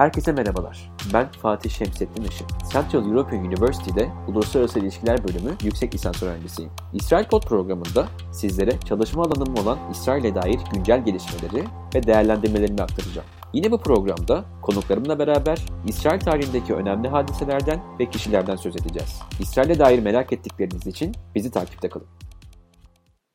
Herkese merhabalar. Ben Fatih Şemsettin Işık. Central European University'de Uluslararası İlişkiler Bölümü yüksek lisans öğrencisiyim. İsrail Kod programında sizlere çalışma alanım olan İsrail'e dair güncel gelişmeleri ve değerlendirmelerimi aktaracağım. Yine bu programda konuklarımla beraber İsrail tarihindeki önemli hadiselerden ve kişilerden söz edeceğiz. İsrail'e dair merak ettikleriniz için bizi takipte kalın.